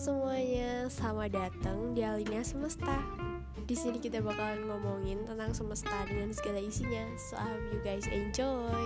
semuanya, selamat datang di Alinea Semesta. Di sini kita bakalan ngomongin tentang semesta dengan segala isinya. So I hope you guys enjoy.